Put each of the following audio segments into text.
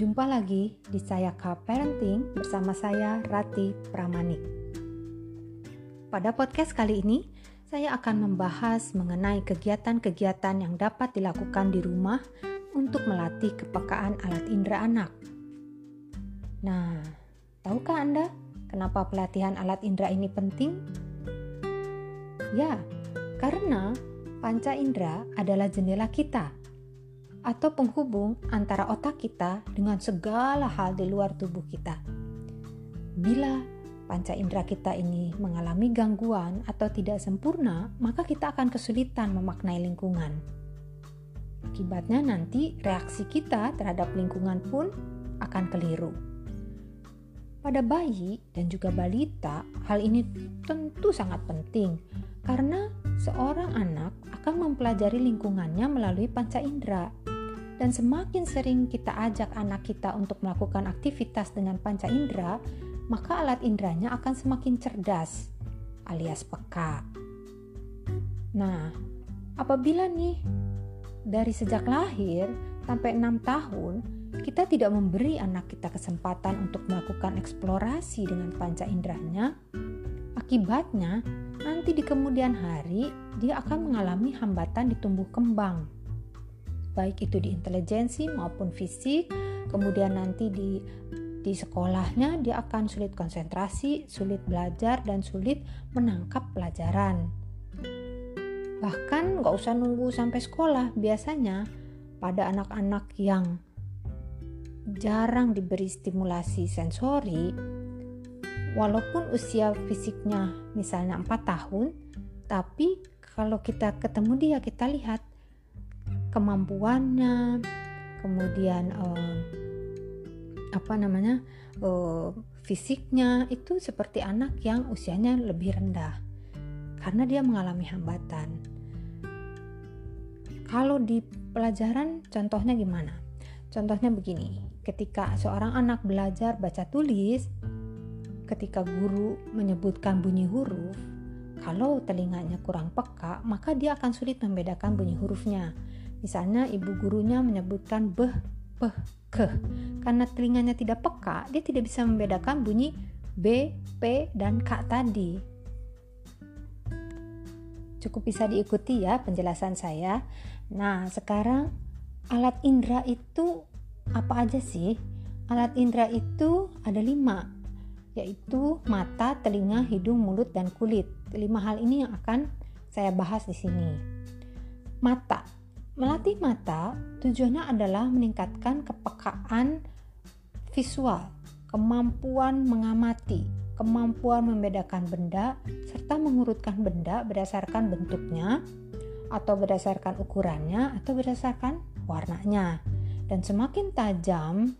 Jumpa lagi di saya Sayaka Parenting bersama saya Rati Pramanik. Pada podcast kali ini, saya akan membahas mengenai kegiatan-kegiatan yang dapat dilakukan di rumah untuk melatih kepekaan alat indera anak. Nah, tahukah Anda kenapa pelatihan alat indera ini penting? Ya, karena panca indera adalah jendela kita atau penghubung antara otak kita dengan segala hal di luar tubuh kita. Bila panca indera kita ini mengalami gangguan atau tidak sempurna, maka kita akan kesulitan memaknai lingkungan. Akibatnya nanti reaksi kita terhadap lingkungan pun akan keliru. Pada bayi dan juga balita, hal ini tentu sangat penting karena seorang anak akan mempelajari lingkungannya melalui panca indera dan semakin sering kita ajak anak kita untuk melakukan aktivitas dengan panca indera, maka alat inderanya akan semakin cerdas alias peka. Nah, apabila nih dari sejak lahir sampai 6 tahun kita tidak memberi anak kita kesempatan untuk melakukan eksplorasi dengan panca inderanya, akibatnya nanti di kemudian hari dia akan mengalami hambatan di tumbuh kembang baik itu di intelijensi maupun fisik kemudian nanti di di sekolahnya dia akan sulit konsentrasi, sulit belajar dan sulit menangkap pelajaran. Bahkan nggak usah nunggu sampai sekolah, biasanya pada anak-anak yang jarang diberi stimulasi sensori, walaupun usia fisiknya misalnya 4 tahun, tapi kalau kita ketemu dia kita lihat kemampuannya kemudian uh, apa namanya uh, fisiknya itu seperti anak yang usianya lebih rendah karena dia mengalami hambatan. Kalau di pelajaran contohnya gimana? Contohnya begini ketika seorang anak belajar baca tulis ketika guru menyebutkan bunyi huruf kalau telinganya kurang peka maka dia akan sulit membedakan bunyi hurufnya Misalnya ibu gurunya menyebutkan beh, beh, ke. Karena telinganya tidak peka, dia tidak bisa membedakan bunyi B, P, dan K tadi. Cukup bisa diikuti ya penjelasan saya. Nah, sekarang alat indera itu apa aja sih? Alat indera itu ada lima, yaitu mata, telinga, hidung, mulut, dan kulit. Lima hal ini yang akan saya bahas di sini. Mata Melatih mata tujuannya adalah meningkatkan kepekaan visual, kemampuan mengamati, kemampuan membedakan benda, serta mengurutkan benda berdasarkan bentuknya, atau berdasarkan ukurannya, atau berdasarkan warnanya. Dan semakin tajam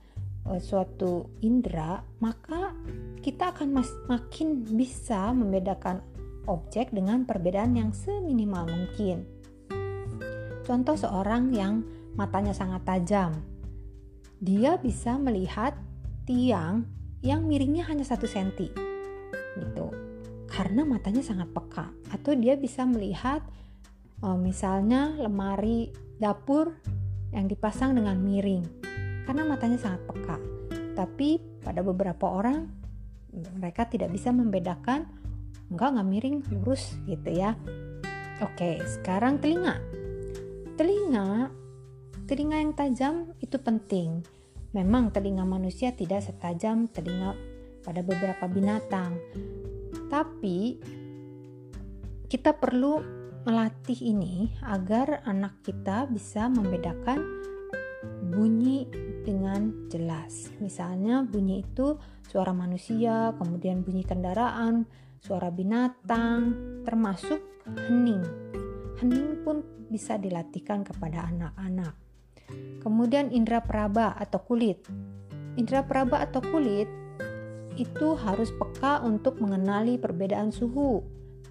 eh, suatu indera, maka kita akan makin bisa membedakan objek dengan perbedaan yang seminimal mungkin. Contoh seorang yang matanya sangat tajam. Dia bisa melihat tiang yang miringnya hanya satu senti. Gitu. Karena matanya sangat peka. Atau dia bisa melihat oh, misalnya lemari dapur yang dipasang dengan miring. Karena matanya sangat peka. Tapi pada beberapa orang mereka tidak bisa membedakan enggak nggak miring lurus gitu ya. Oke, sekarang telinga Telinga, telinga yang tajam itu penting. Memang telinga manusia tidak setajam telinga pada beberapa binatang. Tapi kita perlu melatih ini agar anak kita bisa membedakan bunyi dengan jelas. Misalnya bunyi itu suara manusia, kemudian bunyi kendaraan, suara binatang, termasuk hening. Hening pun bisa dilatihkan kepada anak-anak. Kemudian indera peraba atau kulit. Indera peraba atau kulit itu harus peka untuk mengenali perbedaan suhu,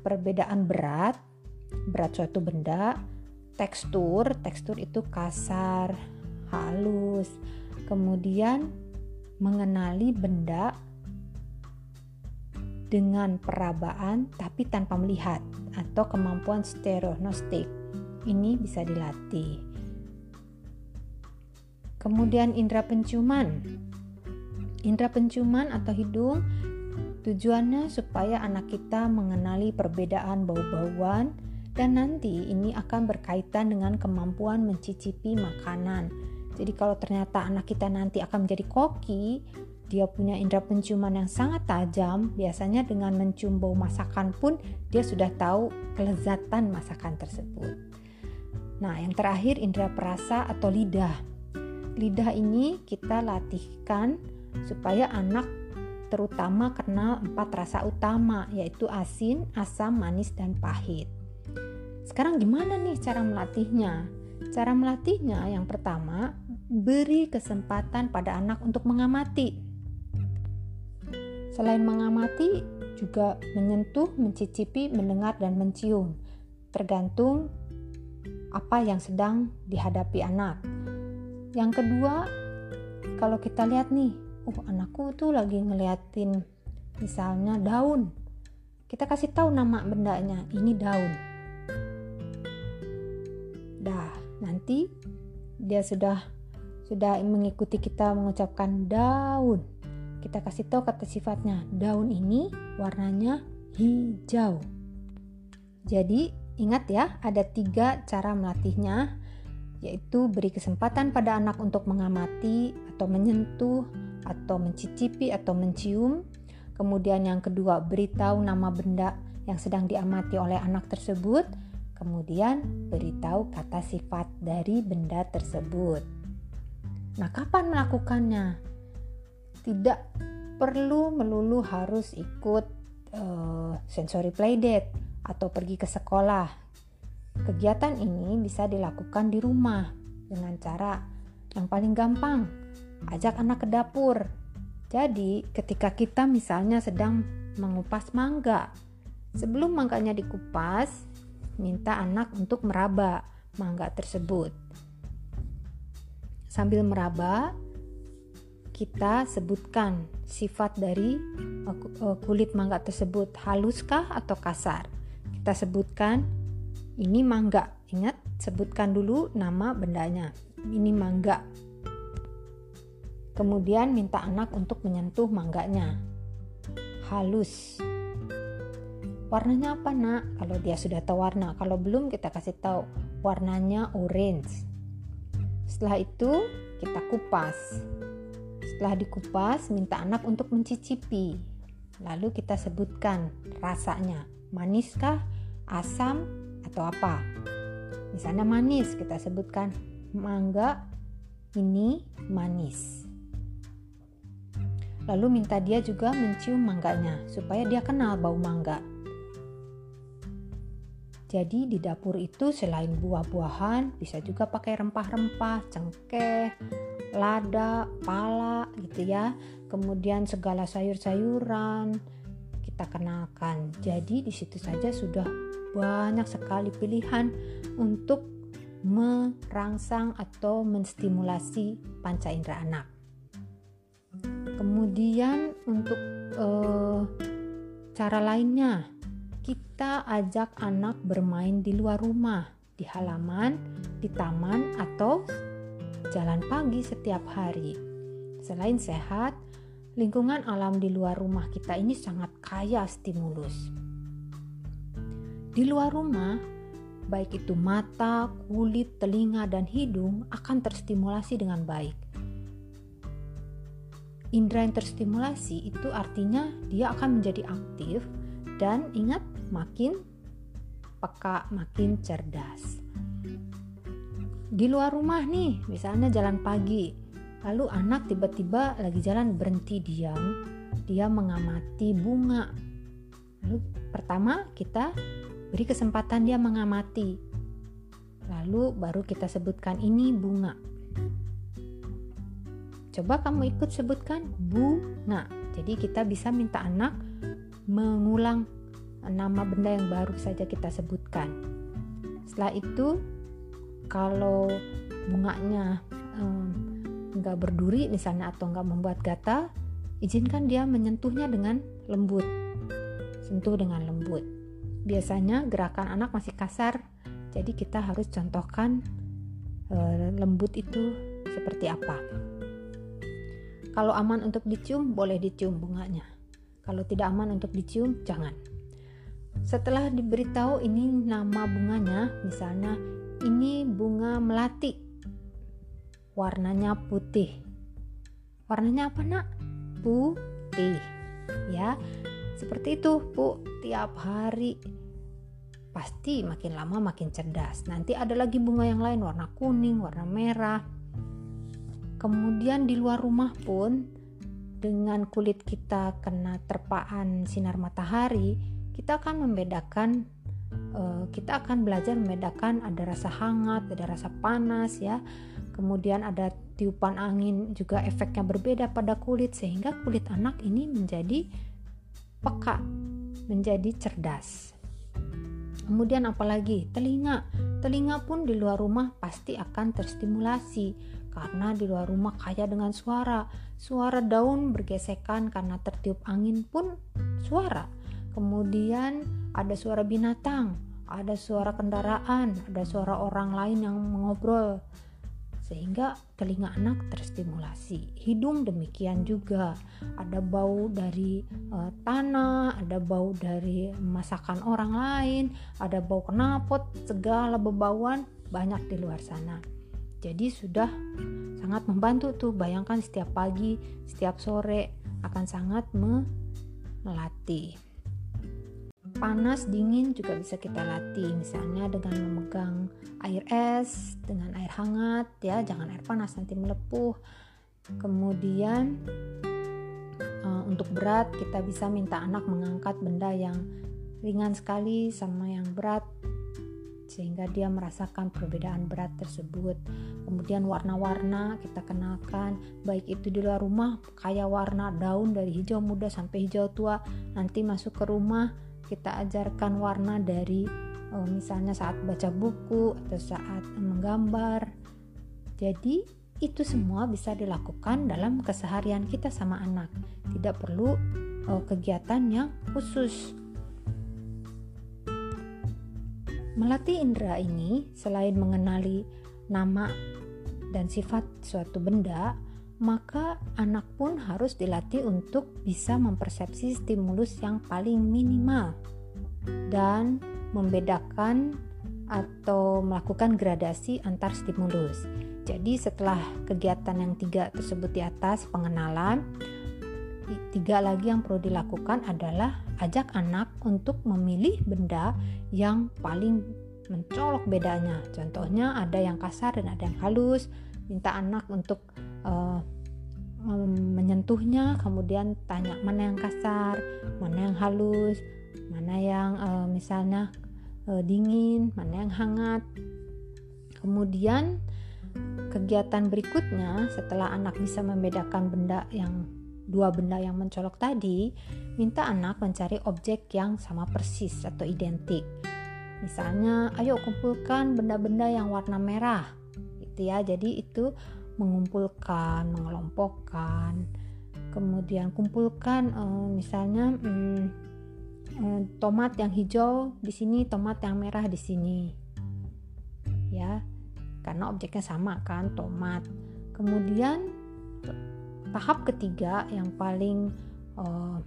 perbedaan berat, berat suatu benda, tekstur, tekstur itu kasar, halus. Kemudian mengenali benda dengan perabaan tapi tanpa melihat atau kemampuan stereognostik ini bisa dilatih. Kemudian indera penciuman. Indera penciuman atau hidung tujuannya supaya anak kita mengenali perbedaan bau-bauan dan nanti ini akan berkaitan dengan kemampuan mencicipi makanan. Jadi kalau ternyata anak kita nanti akan menjadi koki, dia punya indera penciuman yang sangat tajam, biasanya dengan mencium bau masakan pun dia sudah tahu kelezatan masakan tersebut. Nah, yang terakhir indera perasa atau lidah. Lidah ini kita latihkan supaya anak terutama kenal empat rasa utama yaitu asin, asam, manis, dan pahit. Sekarang gimana nih cara melatihnya? Cara melatihnya yang pertama, beri kesempatan pada anak untuk mengamati. Selain mengamati, juga menyentuh, mencicipi, mendengar, dan mencium. Tergantung apa yang sedang dihadapi anak. Yang kedua, kalau kita lihat nih, oh anakku tuh lagi ngeliatin misalnya daun. Kita kasih tahu nama bendanya, ini daun. Dah, nanti dia sudah sudah mengikuti kita mengucapkan daun. Kita kasih tahu kata sifatnya. Daun ini warnanya hijau. Jadi Ingat ya, ada tiga cara melatihnya, yaitu beri kesempatan pada anak untuk mengamati atau menyentuh atau mencicipi atau mencium. Kemudian yang kedua, beritahu nama benda yang sedang diamati oleh anak tersebut. Kemudian beritahu kata sifat dari benda tersebut. Nah, kapan melakukannya? Tidak perlu melulu harus ikut uh, sensory playdate atau pergi ke sekolah. Kegiatan ini bisa dilakukan di rumah dengan cara yang paling gampang, ajak anak ke dapur. Jadi, ketika kita misalnya sedang mengupas mangga, sebelum mangganya dikupas, minta anak untuk meraba mangga tersebut. Sambil meraba, kita sebutkan sifat dari eh, kulit mangga tersebut, haluskah atau kasar kita sebutkan ini mangga. Ingat, sebutkan dulu nama bendanya. Ini mangga. Kemudian minta anak untuk menyentuh mangganya. Halus. Warnanya apa, Nak? Kalau dia sudah tahu warna, kalau belum kita kasih tahu warnanya orange. Setelah itu, kita kupas. Setelah dikupas, minta anak untuk mencicipi. Lalu kita sebutkan rasanya maniskah, asam, atau apa. Misalnya manis, kita sebutkan mangga ini manis. Lalu minta dia juga mencium mangganya supaya dia kenal bau mangga. Jadi di dapur itu selain buah-buahan bisa juga pakai rempah-rempah, cengkeh, lada, pala gitu ya. Kemudian segala sayur-sayuran, kita kenalkan. Jadi di situ saja sudah banyak sekali pilihan untuk merangsang atau menstimulasi panca indera anak. Kemudian untuk eh, cara lainnya, kita ajak anak bermain di luar rumah, di halaman, di taman atau jalan pagi setiap hari. Selain sehat, lingkungan alam di luar rumah kita ini sangat kaya stimulus. Di luar rumah, baik itu mata, kulit, telinga, dan hidung akan terstimulasi dengan baik. Indra yang terstimulasi itu artinya dia akan menjadi aktif dan ingat makin peka, makin cerdas. Di luar rumah nih, misalnya jalan pagi, Lalu anak tiba-tiba lagi jalan berhenti diam, dia mengamati bunga. Lalu pertama kita beri kesempatan dia mengamati. Lalu baru kita sebutkan ini bunga. Coba kamu ikut sebutkan bunga. Jadi kita bisa minta anak mengulang nama benda yang baru saja kita sebutkan. Setelah itu kalau bunganya um, nggak berduri misalnya atau nggak membuat gatal, izinkan dia menyentuhnya dengan lembut. Sentuh dengan lembut. Biasanya gerakan anak masih kasar, jadi kita harus contohkan e, lembut itu seperti apa. Kalau aman untuk dicium, boleh dicium bunganya. Kalau tidak aman untuk dicium, jangan. Setelah diberitahu ini nama bunganya, misalnya ini bunga melati, warnanya putih. Warnanya apa nak? Putih. Ya, seperti itu bu. Tiap hari pasti makin lama makin cerdas. Nanti ada lagi bunga yang lain warna kuning, warna merah. Kemudian di luar rumah pun dengan kulit kita kena terpaan sinar matahari, kita akan membedakan kita akan belajar membedakan ada rasa hangat, ada rasa panas ya. Kemudian ada tiupan angin juga efeknya berbeda pada kulit sehingga kulit anak ini menjadi peka, menjadi cerdas. Kemudian apalagi telinga. Telinga pun di luar rumah pasti akan terstimulasi karena di luar rumah kaya dengan suara. Suara daun bergesekan karena tertiup angin pun suara kemudian ada suara binatang, ada suara kendaraan, ada suara orang lain yang mengobrol, sehingga telinga anak terstimulasi. Hidung demikian juga, ada bau dari uh, tanah, ada bau dari masakan orang lain, ada bau knalpot, segala bebauan banyak di luar sana. Jadi sudah sangat membantu tuh. Bayangkan setiap pagi, setiap sore akan sangat melatih panas dingin juga bisa kita latih. Misalnya dengan memegang air es dengan air hangat ya. Jangan air panas nanti melepuh. Kemudian uh, untuk berat kita bisa minta anak mengangkat benda yang ringan sekali sama yang berat sehingga dia merasakan perbedaan berat tersebut. Kemudian warna-warna kita kenalkan, baik itu di luar rumah kayak warna daun dari hijau muda sampai hijau tua, nanti masuk ke rumah kita ajarkan warna dari uh, misalnya saat baca buku atau saat menggambar. Jadi itu semua bisa dilakukan dalam keseharian kita sama anak. Tidak perlu uh, kegiatan yang khusus. Melatih indera ini selain mengenali nama dan sifat suatu benda, maka anak pun harus dilatih untuk bisa mempersepsi stimulus yang paling minimal dan membedakan atau melakukan gradasi antar stimulus. Jadi setelah kegiatan yang tiga tersebut di atas pengenalan, tiga lagi yang perlu dilakukan adalah ajak anak untuk memilih benda yang paling mencolok bedanya. Contohnya ada yang kasar dan ada yang halus. Minta anak untuk uh, menyentuhnya kemudian tanya mana yang kasar mana yang halus mana yang uh, misalnya uh, dingin mana yang hangat. Kemudian kegiatan berikutnya setelah anak bisa membedakan benda yang dua benda yang mencolok tadi minta anak mencari objek yang sama persis atau identik. Misalnya ayo kumpulkan benda-benda yang warna merah. Gitu ya jadi itu mengumpulkan, mengelompokkan, kemudian kumpulkan uh, misalnya um, um, tomat yang hijau di sini, tomat yang merah di sini, ya, karena objeknya sama kan, tomat. Kemudian tahap ketiga yang paling uh,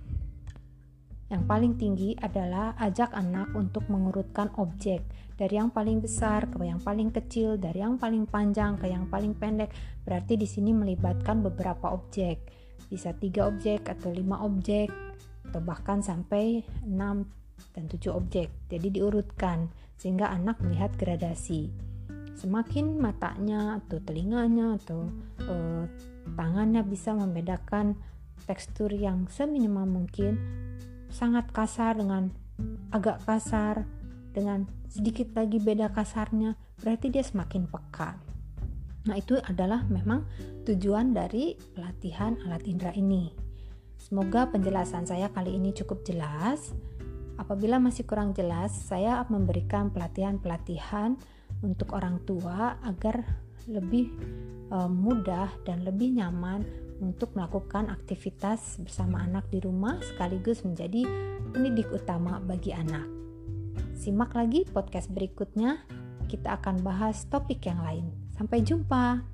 yang paling tinggi adalah ajak anak untuk mengurutkan objek dari yang paling besar ke yang paling kecil, dari yang paling panjang ke yang paling pendek. Berarti di sini melibatkan beberapa objek, bisa tiga objek atau lima objek, atau bahkan sampai enam dan tujuh objek. Jadi diurutkan sehingga anak melihat gradasi. Semakin matanya atau telinganya atau uh, tangannya bisa membedakan tekstur yang seminimal mungkin sangat kasar dengan agak kasar dengan sedikit lagi beda kasarnya berarti dia semakin peka. Nah itu adalah memang tujuan dari pelatihan alat indera ini. Semoga penjelasan saya kali ini cukup jelas. Apabila masih kurang jelas saya memberikan pelatihan-pelatihan untuk orang tua agar lebih uh, mudah dan lebih nyaman untuk melakukan aktivitas bersama anak di rumah sekaligus menjadi pendidik utama bagi anak. Simak lagi podcast berikutnya, kita akan bahas topik yang lain. Sampai jumpa.